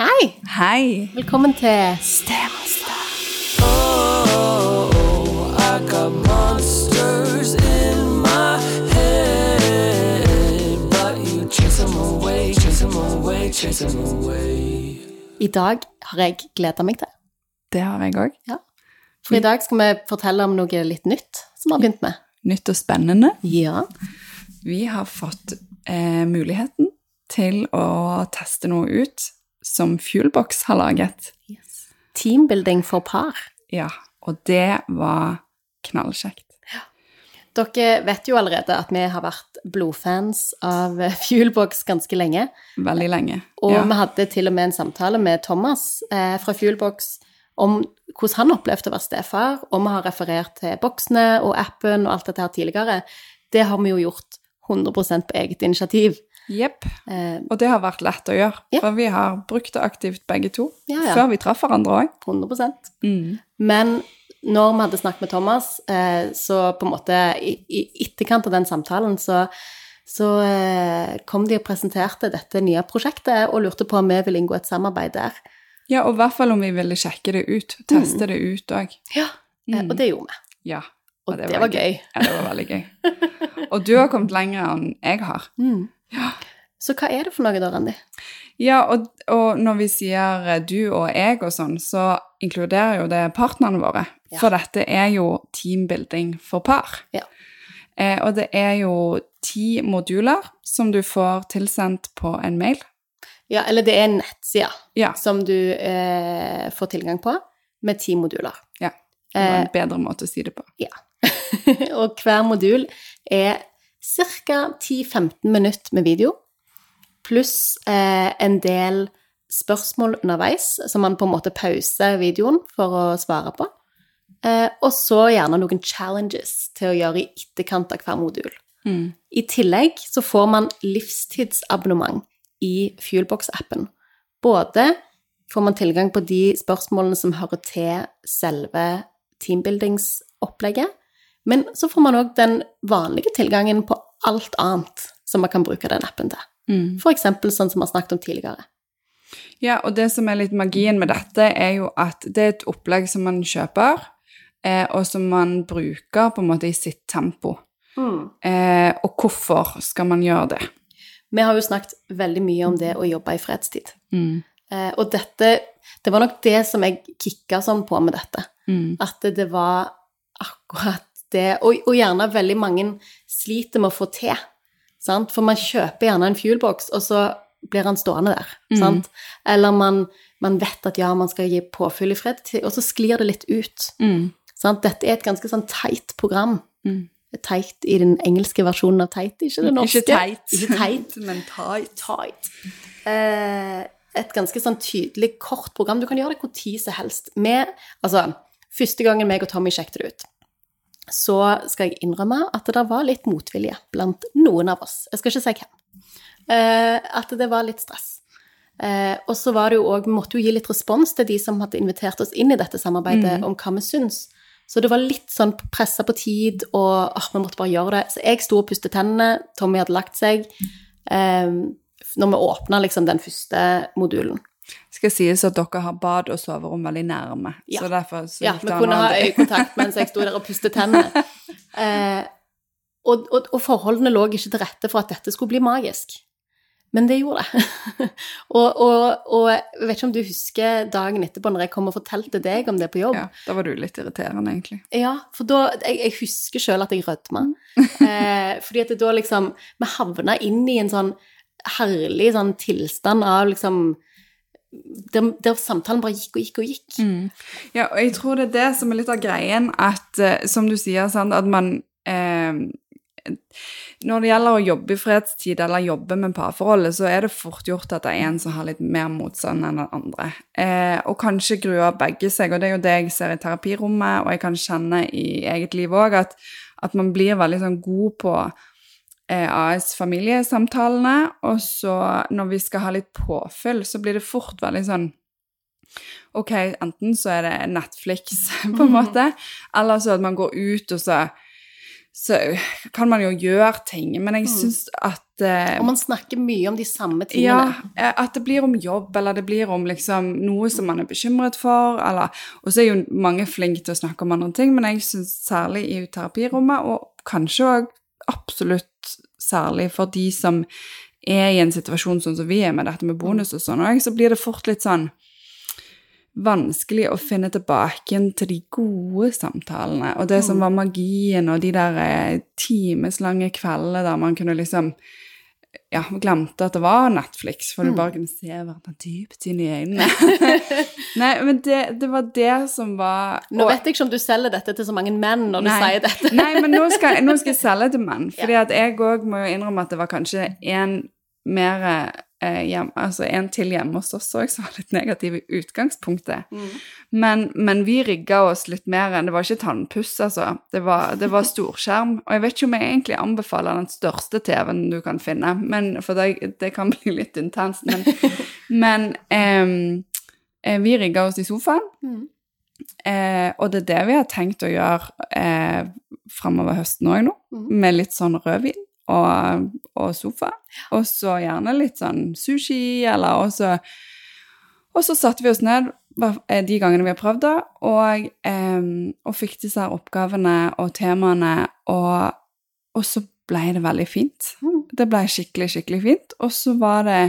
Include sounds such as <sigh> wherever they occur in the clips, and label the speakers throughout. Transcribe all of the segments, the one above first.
Speaker 1: Hei!
Speaker 2: Hei!
Speaker 1: Velkommen til Stemonster.
Speaker 3: Oh, I got monsters in my head, but you chase them away, chase them away, chase them away.
Speaker 1: I dag har jeg gleda meg til.
Speaker 2: Det har jeg òg.
Speaker 1: For i dag skal vi fortelle om noe litt nytt som vi har begynt med.
Speaker 2: Nytt og spennende.
Speaker 1: Ja.
Speaker 2: Vi har fått eh, muligheten til å teste noe ut som Fuelbox har laget.
Speaker 1: Teambuilding for par.
Speaker 2: Ja, og det var knallkjekt.
Speaker 1: Dere vet jo allerede at vi har vært blodfans av <laughs> Fuelbox ganske lenge.
Speaker 2: Veldig lenge.
Speaker 1: Og
Speaker 2: ja.
Speaker 1: vi hadde til og med en samtale med Thomas eh, fra Fuelbox om hvordan han opplevde å være stefar, og vi har referert til boksene og appen og alt dette her tidligere. Det har vi jo gjort 100% på eget initiativ.
Speaker 2: Jepp.
Speaker 1: Eh,
Speaker 2: Og det har vært lett å gjøre,
Speaker 1: Ja.
Speaker 2: for vi har brukt det aktivt begge to.
Speaker 1: Ja, ja.
Speaker 2: Før vi traff hverandre òg.
Speaker 1: 100
Speaker 2: Mm.
Speaker 1: Men når vi hadde snakket med Thomas, eh, så på en måte i, i etterkant av den samtalen, så, så eh, kom de og presenterte dette nye prosjektet og lurte på om vi ville inngå et samarbeid der.
Speaker 2: Ja, og i hvert fall om vi ville sjekke det ut. Teste det ut òg.
Speaker 1: Ja, mm. og det gjorde vi.
Speaker 2: Ja.
Speaker 1: Og det, var gøy.
Speaker 2: Ja, det var veldig gøy. <laughs> Og du har kommet lenger enn jeg har.
Speaker 1: Mm. Så hva er det for noe da, Randi?
Speaker 2: Ja, og, og når vi sier eh, du og jeg og sånn, så inkluderer jo det partnerne våre.
Speaker 1: Ja.
Speaker 2: For dette er jo teambuilding for par.
Speaker 1: Ja.
Speaker 2: Eh, og det er jo ti moduler som du får tilsendt på en mail.
Speaker 1: Ja, eller det er en nettside
Speaker 2: Ja,
Speaker 1: som du eh, får tilgang på, med ti moduler.
Speaker 2: Ja. det var
Speaker 1: Eh,
Speaker 2: en bedre måte å si det på. <laughs>
Speaker 1: og hver modul er ca. 10-15 minutter med video, pluss eh, en del spørsmål underveis, som man på en måte pauser videoen for å svare på. Eh, og så gjerne noen challenges til å gjøre i etterkant av hver modul.
Speaker 2: Mm.
Speaker 1: I tillegg så får man livstidsabonnement i Fuelbox-appen. Både får man tilgang på de spørsmålene som hører til selve teambuildingsopplegget, men så får man òg den vanlige tilgangen på alt annet som man kan bruke den appen til.
Speaker 2: Mm.
Speaker 1: Eksempel sånn som vi har snakket om tidligere.
Speaker 2: Ja, og det som er litt magien med dette, er jo at det er et opplegg som man kjøper, eh, og som man bruker på en måte i sitt tempo. Eh, og hvorfor skal man gjøre det?
Speaker 1: Vi har jo snakket veldig mye om det å jobbe i fredstid.
Speaker 2: Mm.
Speaker 1: Eh, og dette Det var nok det som jeg kicka sånn på med dette.
Speaker 2: Mm.
Speaker 1: At det var akkurat det og, og gjerne veldig mange sliter med å få til. Sant? For man kjøper gjerne en fuelbox, og så blir han stående der.
Speaker 2: Mm.
Speaker 1: Sant? Eller man, man vet at ja, man skal gi påfyll i fredstid, og så sklir det litt ut.
Speaker 2: Mm.
Speaker 1: Sant? Dette er et ganske sånn teit program.
Speaker 2: Mm.
Speaker 1: Teit i den engelske versjonen av teit, ikke det norske.
Speaker 2: Ikke teit.
Speaker 1: Ikke teit. <laughs>
Speaker 2: men tight.
Speaker 1: tight. Eh, et ganske sånn tydelig, kort program. Du kan gjøre det hvor tid som helst. Med, altså, første gangen meg og Tommy sjekket det ut, så skal jeg innrømme at det var litt motvilje blant noen av oss. Jeg skal ikke si hvem. Eh, at det var litt stress. Eh, og så var det jo òg Vi måtte jo gi litt respons til de som hadde invitert oss inn i dette samarbeidet, om hva vi syns. Så det var litt sånn pressa på tid, og oh, vi måtte bare gjøre det. Så jeg sto og pustet tennene, Tommy hadde lagt seg. Eh, når vi åpna liksom den første modulen.
Speaker 2: Skal sies at dere har bad og soverom veldig nærme.
Speaker 1: Ja.
Speaker 2: Så derfor så
Speaker 1: Ja, vi kunne ha øyekontakt mens jeg sto der og pustet tennene. <laughs> Eh, og, og, og forholdene lå ikke til rette for at dette skulle bli magisk. Men det gjorde det. <laughs> og, og, og jeg vet ikke om du husker dagen etterpå når jeg kom og fortalte deg om det på jobb.
Speaker 2: Ja, da var du litt irriterende, egentlig.
Speaker 1: Ja, for da Jeg, jeg husker sjøl at jeg rødma. <laughs> Eh, fordi at det da liksom Vi havna inn i en sånn herlig sånn tilstand av liksom der, der samtalen bare gikk og gikk og gikk.
Speaker 2: Ja, og jeg tror det er det som er litt av greien, at eh, som du sier, sant, at man eh, Når det gjelder å jobbe i fredstid eller jobbe med parforholdet, så er det fort gjort at det er en som har litt mer motstand enn den andre. Eh, og kanskje gruer begge seg, og det er jo det jeg ser i terapirommet, og jeg kan kjenne i eget liv òg, at, at man blir veldig sånn god på AS-familiesamtalene, og så når vi skal ha litt påfyll, så blir det fort veldig sånn Ok, enten så er det Netflix, <laughs> på en måte, eller så at man går ut, og så så kan man jo gjøre ting. Men jeg syns at eh,
Speaker 1: Og man snakker mye om de samme tingene.
Speaker 2: Ja, at det blir om jobb, eller det blir om liksom noe som man er bekymret for, eller Og så er jo mange flinke til å snakke om andre ting, men jeg syns særlig i terapirommet, og kanskje òg absolutt særlig for de som er i en situasjon sånn som vi er med dette med bonus og sånn så blir det fort litt sånn vanskelig å finne tilbake igjen til de gode samtalene, og det som var magien, og de der eh, timeslange kveldene der man kunne liksom ja, glemte at det var Netflix, for du bare kunne se verden dypt inn i øynene. <laughs> Nei, men det, det var det som var
Speaker 1: Nå vet jeg ikke om du selger dette til så mange menn når du sier dette.
Speaker 2: Nei, men nå skal, nå skal jeg selge til menn. <laughs> Fordi at jeg òg må jo innrømme at det var kanskje en mer hjem, altså en til hjemme hos oss òg som var litt negativ i utgangspunktet. Men, men vi rigga oss litt mer enn Det var ikke tannpuss, altså. Det var, det var storskjerm. Og jeg vet ikke om jeg egentlig anbefaler den største TV-en du kan finne, men, for det, det kan bli litt intenst. Men, <laughs> men eh, vi rigga oss i sofaen.
Speaker 1: Mm.
Speaker 2: Eh, og det er det vi har tenkt å gjøre eh, framover høsten òg nå,
Speaker 1: mm.
Speaker 2: med litt sånn rødvin og, og sofa. Og så gjerne litt sånn sushi, eller og så Og så satte vi oss ned eh, de gangene vi har prøvd det, og, eh, og fikk disse oppgavene og temaene, og, og så ble det veldig fint.
Speaker 1: Mm.
Speaker 2: Det ble skikkelig, skikkelig fint. Og så var det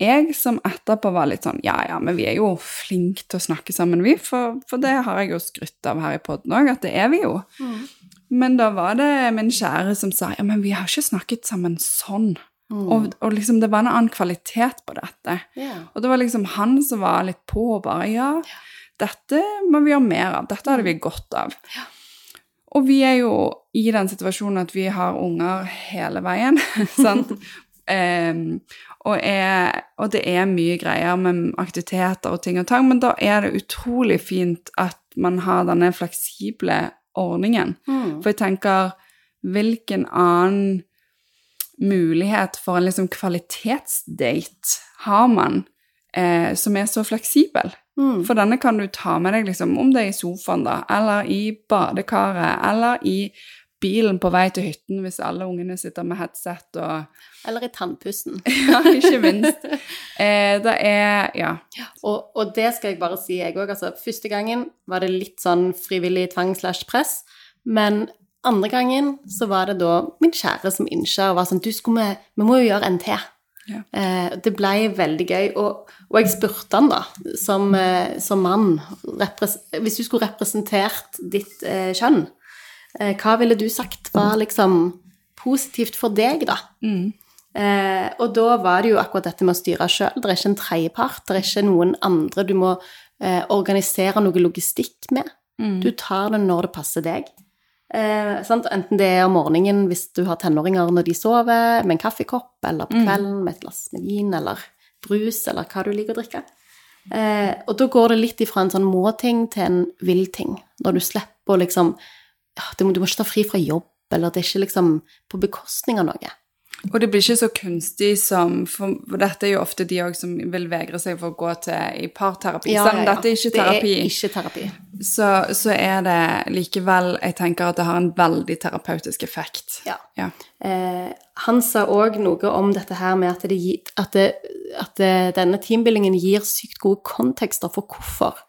Speaker 2: jeg som etterpå var litt sånn Ja, ja, men vi er jo flinke til å snakke sammen, vi. For, for det har jeg jo skrytt av her i poden òg, at det er vi jo.
Speaker 1: Mm.
Speaker 2: Men da var det min kjære som sa ja, men vi har ikke snakket sammen sånn.
Speaker 1: Mm.
Speaker 2: Og, og liksom det var en annen kvalitet på dette.
Speaker 1: Yeah.
Speaker 2: Og det var liksom han som var litt på og bare ja, dette må vi gjøre mer av. Dette hadde vi godt av. Og vi er jo i den situasjonen at vi har unger hele veien, <laughs> sant? <laughs> Um, og, er, og det er mye greier med aktiviteter og ting og tang, men da er det utrolig fint at man har denne fleksible ordningen.
Speaker 1: Mm.
Speaker 2: For jeg tenker, hvilken annen mulighet for en liksom kvalitetsdate har man eh, som er så fleksibel?
Speaker 1: Mm.
Speaker 2: For denne kan du ta med deg liksom, om det er i sofaen da, eller i badekaret, eller i bilen på vei til hytten hvis alle ungene sitter med headset og <laughs>
Speaker 1: Eller i tannpussen. <laughs>
Speaker 2: Ja, ikke minst. Eh, det er Ja.
Speaker 1: Og, og det skal jeg bare si, jeg òg. Altså, første gangen var det litt sånn frivillig tvang slash press. Men andre gangen så var det da min kjære som innså og var sånn Du, skulle vi, vi må jo gjøre NT.
Speaker 2: Ja.
Speaker 1: Eh, det ble veldig gøy. Og, og jeg spurte han, da, som, eh, som mann Hvis du skulle representert ditt eh, kjønn, hva ville du sagt var liksom positivt for deg, da?
Speaker 2: Mm.
Speaker 1: Eh, og da var det jo akkurat dette med å styre sjøl. Det er ikke en tredjepart. Det er ikke noen andre du må eh, organisere noe logistikk med.
Speaker 2: Mm.
Speaker 1: Du tar det når det passer deg. Eh, sant? Enten det er om morgenen hvis du har tenåringer når de sover, med en kaffekopp, eller på
Speaker 2: Mm.
Speaker 1: kvelden med et glass med vin eller brus, eller hva du liker å drikke. Eh, og da går det litt ifra en sånn må-ting til en vil-ting. Når du slipper å liksom du, må, du må ikke ta fri fra jobb, eller det er ikke liksom på bekostning av noe.
Speaker 2: Og det blir ikke så kunstig som For dette er jo ofte de òg som vil vegre seg for å gå til i parterapi.
Speaker 1: Ja,
Speaker 2: Selv om
Speaker 1: ja, ja.
Speaker 2: dette er ikke terapi,
Speaker 1: Det er ikke terapi.
Speaker 2: Så, så er det likevel Jeg tenker at det har en veldig terapeutisk effekt.
Speaker 1: Ja. Eh, han sa òg noe om dette her med at, det, at, det, at denne teambuildingen gir sykt gode kontekster for hvorfor.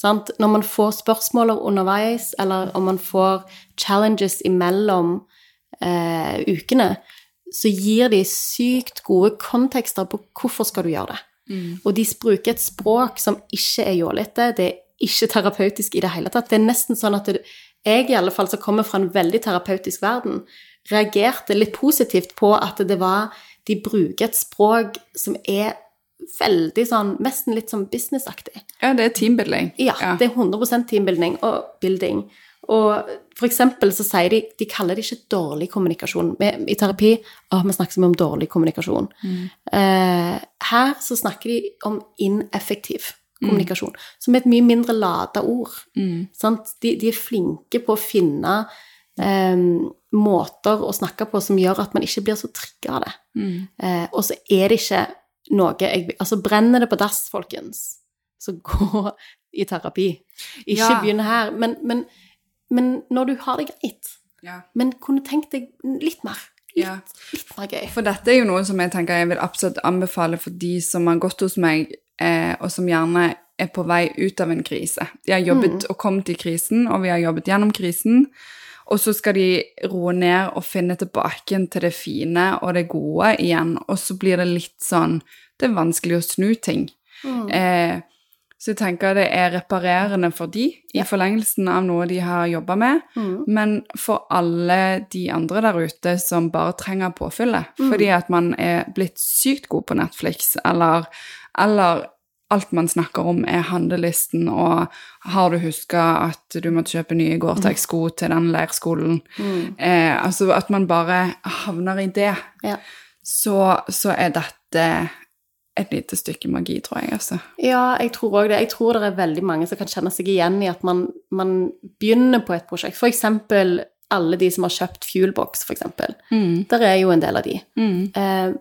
Speaker 1: Sant? Når man får spørsmål underveis, eller om man får challenges imellom eh, ukene, så gir de sykt gode kontekster på hvorfor skal du gjøre det. Og de bruker et språk som ikke er jålete, det er ikke terapeutisk i det hele tatt. Det er nesten sånn at det, jeg, i alle fall, som kommer fra en veldig terapeutisk verden, reagerte litt positivt på at det var De bruker et språk som er veldig sånn Nesten litt sånn businessaktig.
Speaker 2: ja, det er teambuilding.
Speaker 1: Ja, det er 100% teambuilding og building. Og for eksempel så sier de De kaller det ikke dårlig kommunikasjon. I terapi å, vi snakker så mye om dårlig kommunikasjon. Eh, her så snakker de om ineffektiv kommunikasjon, som er et mye mindre lada ord. Sant? De, de er flinke på å finne eh, måter å snakke på som gjør at man ikke blir så trigga av det. Eh, og så er det ikke noe jeg, Altså, brenner det på dass, folkens, så <laughs> gå i terapi. Ikke
Speaker 2: Ja.
Speaker 1: begynn her. Men, men, men når du har det greit,
Speaker 2: Ja.
Speaker 1: men kunne tenkt deg litt mer. Litt,
Speaker 2: Ja.
Speaker 1: litt mer gøy.
Speaker 2: For dette er jo noe som jeg tenker jeg vil absolutt anbefale for de som har gått hos meg, eh, og som gjerne er på vei ut av en krise. De har jobbet og kommet i krisen, og vi har jobbet gjennom krisen. Og så skal de roe ned og finne tilbake til det fine og det gode igjen. Og så blir det litt sånn Det er vanskelig å snu ting. Eh, så jeg tenker det er reparerende for de, i forlengelsen av noe de har jobba med.
Speaker 1: Mm.
Speaker 2: Men for alle de andre der ute som bare trenger påfyllet, fordi at man er blitt sykt god på Netflix, eller, eller alt man snakker om er handlelisten, og har du huska at du måtte kjøpe nye Gore-Tex-sko til den leirskolen? Eh, altså at man bare havner i det.
Speaker 1: Ja.
Speaker 2: Så, så er dette et lite stykke magi, tror jeg, altså.
Speaker 1: Ja, jeg tror òg det. Jeg tror det er veldig mange som kan kjenne seg igjen i at man, man begynner på et prosjekt. For eksempel alle de som har kjøpt Fuelbox, eksempel.
Speaker 2: Mm.
Speaker 1: Der er jo en del av de.
Speaker 2: Mm.
Speaker 1: Eh,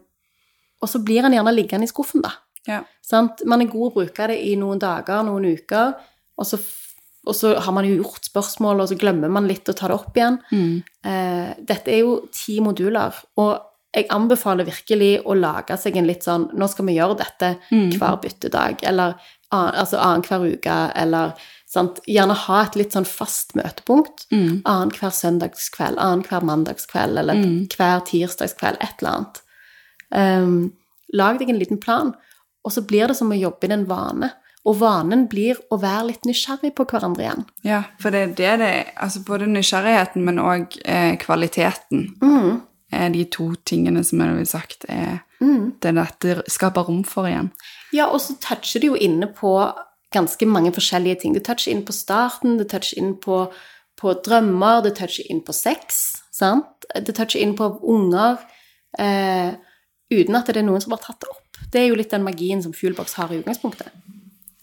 Speaker 1: og så blir en gjerne liggende i skuffen, da.
Speaker 2: Ja.
Speaker 1: Sant? Man er god å bruke det i noen dager, noen uker, og så, og så har man jo gjort spørsmål, og så glemmer man litt å ta det opp igjen.
Speaker 2: Mm.
Speaker 1: Eh, dette er jo ti moduler, og jeg anbefaler virkelig å lage seg en litt sånn Nå skal vi gjøre dette
Speaker 2: Mm.
Speaker 1: hver byttedag, eller an, altså annenhver uke, eller sant? Gjerne ha et litt sånn fast møtepunkt.
Speaker 2: Mm.
Speaker 1: Annenhver søndagskveld, annenhver mandagskveld, eller
Speaker 2: Mm.
Speaker 1: hver tirsdagskveld, et eller annet. Um, lag deg en liten plan, og så blir det som å jobbe inn en vane. Og vanen blir å være litt nysgjerrig på hverandre igjen.
Speaker 2: Ja, for det er det det. Altså både nysgjerrigheten, men òg eh, kvaliteten.
Speaker 1: Mm.
Speaker 2: Er de to tingene som jeg ville sagt er
Speaker 1: Mm.
Speaker 2: det dette skaper rom for igjen.
Speaker 1: Ja, og så toucher det jo inne på ganske mange forskjellige ting. Det toucher inn på starten, det toucher inn på, på drømmer, det toucher inn på sex, sant? Det toucher inn på unger, eh, uten at det er noen som har tatt det opp. Det er jo litt den magien som Fuelbox har i utgangspunktet.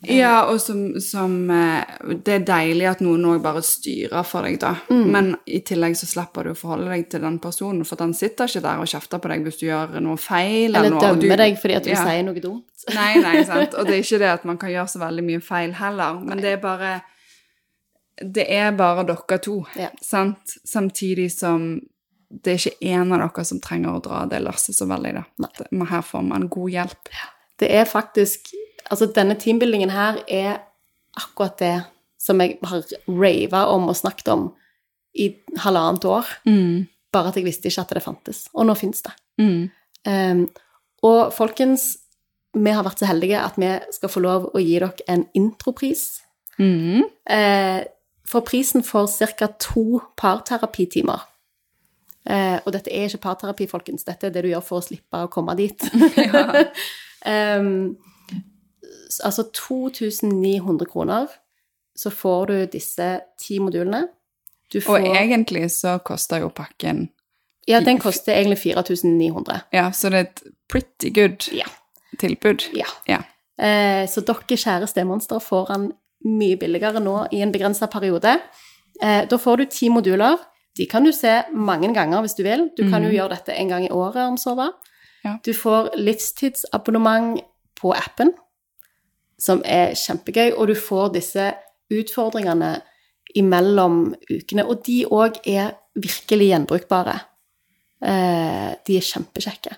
Speaker 2: Ja, og som, som eh, Det er deilig at noen òg bare styrer for deg, da. Men i tillegg så slipper du å forholde deg til den personen, for den sitter ikke der og kjefter på deg hvis du gjør noe feil.
Speaker 1: Eller
Speaker 2: noe,
Speaker 1: dømmer
Speaker 2: du-
Speaker 1: deg fordi at du
Speaker 2: Ja.
Speaker 1: sier noe dumt. <laughs>
Speaker 2: Nei, nei, sant. Og det er ikke det at man kan gjøre så veldig mye feil heller, men det er bare Det er bare dere to,
Speaker 1: Ja.
Speaker 2: sant? Samtidig som det er ikke én av dere som trenger å dra det lasset så veldig, da. Men her får man god hjelp.
Speaker 1: Det er faktisk Altså, denne teambuildingen her er akkurat det som jeg har rava om og snakket om i halvannet år.
Speaker 2: Mm.
Speaker 1: Bare at jeg visste ikke at det fantes. Og nå fins det.
Speaker 2: Mm.
Speaker 1: Um, og folkens, vi har vært så heldige at vi skal få lov å gi dere en intropris.
Speaker 2: Mm.
Speaker 1: Uh, for prisen for ca. to parterapitimer. Eh, og dette er ikke parterapi, folkens. Dette er det du gjør for å slippe å komme dit. <laughs> um, <laughs> altså 2900 kroner, så får du disse ti modulene. Du får,
Speaker 2: Og egentlig så koster jo pakken
Speaker 1: ja, den koster egentlig 4900.
Speaker 2: Ja, så det er et pretty good
Speaker 1: Ja.
Speaker 2: tilbud.
Speaker 1: Ja.
Speaker 2: Ja.
Speaker 1: Eh, så dere kjære stemonstre får han mye billigere nå i en begrensa periode. Eh, da får du ti moduler. De kan du se mange ganger hvis du vil. Du kan jo gjøre dette en gang i året om så hva.
Speaker 2: Ja.
Speaker 1: Du får livstidsabonnement på appen, som er kjempegøy, og du får disse utfordringene imellom ukene. Og de òg er virkelig gjenbrukbare. Eh, de er kjempekjekke.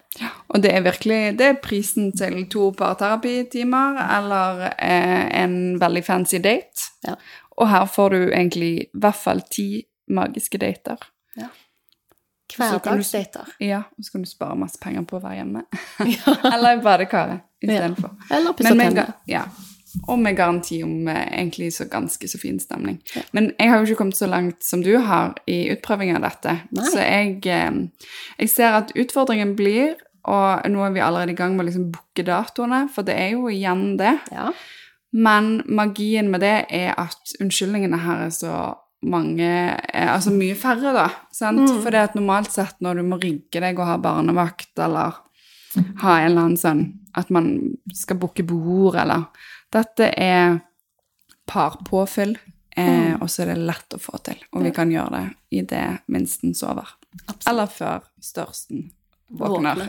Speaker 2: Og det er virkelig det er prisen til to parterapitimer eller eh, en veldig fancy date.
Speaker 1: Ja.
Speaker 2: Og her får du egentlig i hvert fall ti magiske dater. Ja.
Speaker 1: Hverdagsdater.
Speaker 2: Ja, og så kan du spare masse penger på å være hjemme. <laughs>
Speaker 1: Ja. <laughs>
Speaker 2: eller i badekaret istedenfor.
Speaker 1: Eller pusse
Speaker 2: ga- ja. Og med garanti om eh, egentlig så ganske så fin stemning. Men jeg har jo ikke kommet så langt som du har i utprøving av dette.
Speaker 1: Nei.
Speaker 2: Så jeg, eh, jeg ser at utfordringen blir, og nå er vi allerede i gang med å liksom booke datoene, for det er jo igjen det.
Speaker 1: Ja.
Speaker 2: Men magien med det er at unnskyldningene her er så mange eh, Altså mye færre, da. Sant?
Speaker 1: Mm.
Speaker 2: For det at normalt sett når du må rigge deg og ha barnevakt, eller ha en eller annen sånn At man skal booke bord, eller Dette er parpåfyll, eh, og så er det lett å få til. Og vi kan gjøre det idet minsten sover.
Speaker 1: Absolutt.
Speaker 2: Eller før størsten våkner.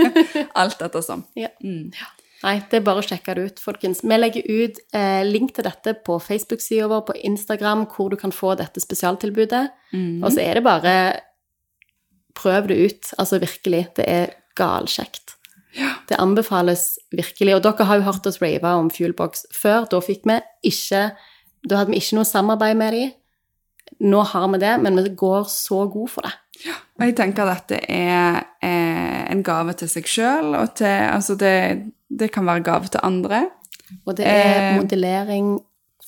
Speaker 2: <laughs> Alt ettersom. <laughs>
Speaker 1: Ja.
Speaker 2: Mm.
Speaker 1: Nei, det er bare å sjekke det ut, folkens. Vi legger ut eh, link til dette på Facebook-sida vår, på Instagram, hvor du kan få dette spesialtilbudet.
Speaker 2: Mm.
Speaker 1: Og så er det bare Prøv det ut. Altså virkelig. Det er galkjekt. Det anbefales virkelig. Og dere har jo hørt oss rave om Fuelbox før. Da fikk vi ikke Da hadde vi ikke noe samarbeid med dem. Nå har vi det, men vi går så god for det.
Speaker 2: Og jeg tenker at dette er eh, en gave til seg sjøl, og til Altså, det, det kan være gave til andre.
Speaker 1: Og det er
Speaker 2: Eh.
Speaker 1: modellering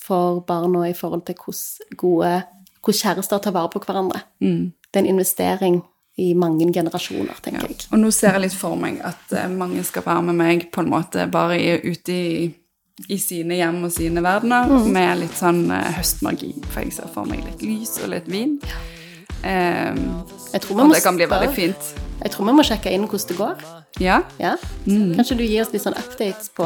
Speaker 1: for barna i forhold til hvordan gode Hvordan kjærester tar vare på hverandre.
Speaker 2: Mm.
Speaker 1: Det er en investering i mange generasjoner, tenker jeg.
Speaker 2: Og nå ser jeg litt for meg at eh, mange skal være med meg på en måte bare i, ute i, i sine hjem og sine verdener med litt sånn eh, høstmagi. For jeg ser for meg litt lys og litt vin.
Speaker 1: Vi
Speaker 2: og det kan bli veldig fint.
Speaker 1: jeg tror vi må sjekke inn hvordan det går.
Speaker 2: Ja,
Speaker 1: Ja?
Speaker 2: Mm.
Speaker 1: Kanskje du gir oss litt sånn updates på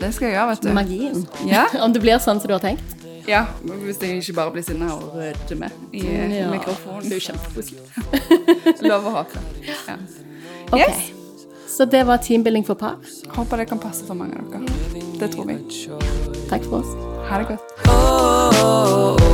Speaker 2: det skal jeg gjøre, vet du.
Speaker 1: magien?
Speaker 2: Ja. <laughs>
Speaker 1: Om det blir sånn som du har tenkt?
Speaker 2: Ja, Hvis jeg ikke bare blir sinna og og rødme i
Speaker 1: Ja.
Speaker 2: mikrofonen.
Speaker 1: Det er jo kjempekoselig. <laughs>
Speaker 2: Lov å håpe. Ja.
Speaker 1: Ok.
Speaker 2: Yes.
Speaker 1: Så det var teambuilding for par.
Speaker 2: Håper det kan passe for mange av dere. Det tror vi.
Speaker 1: Takk for oss.
Speaker 2: Ha det godt.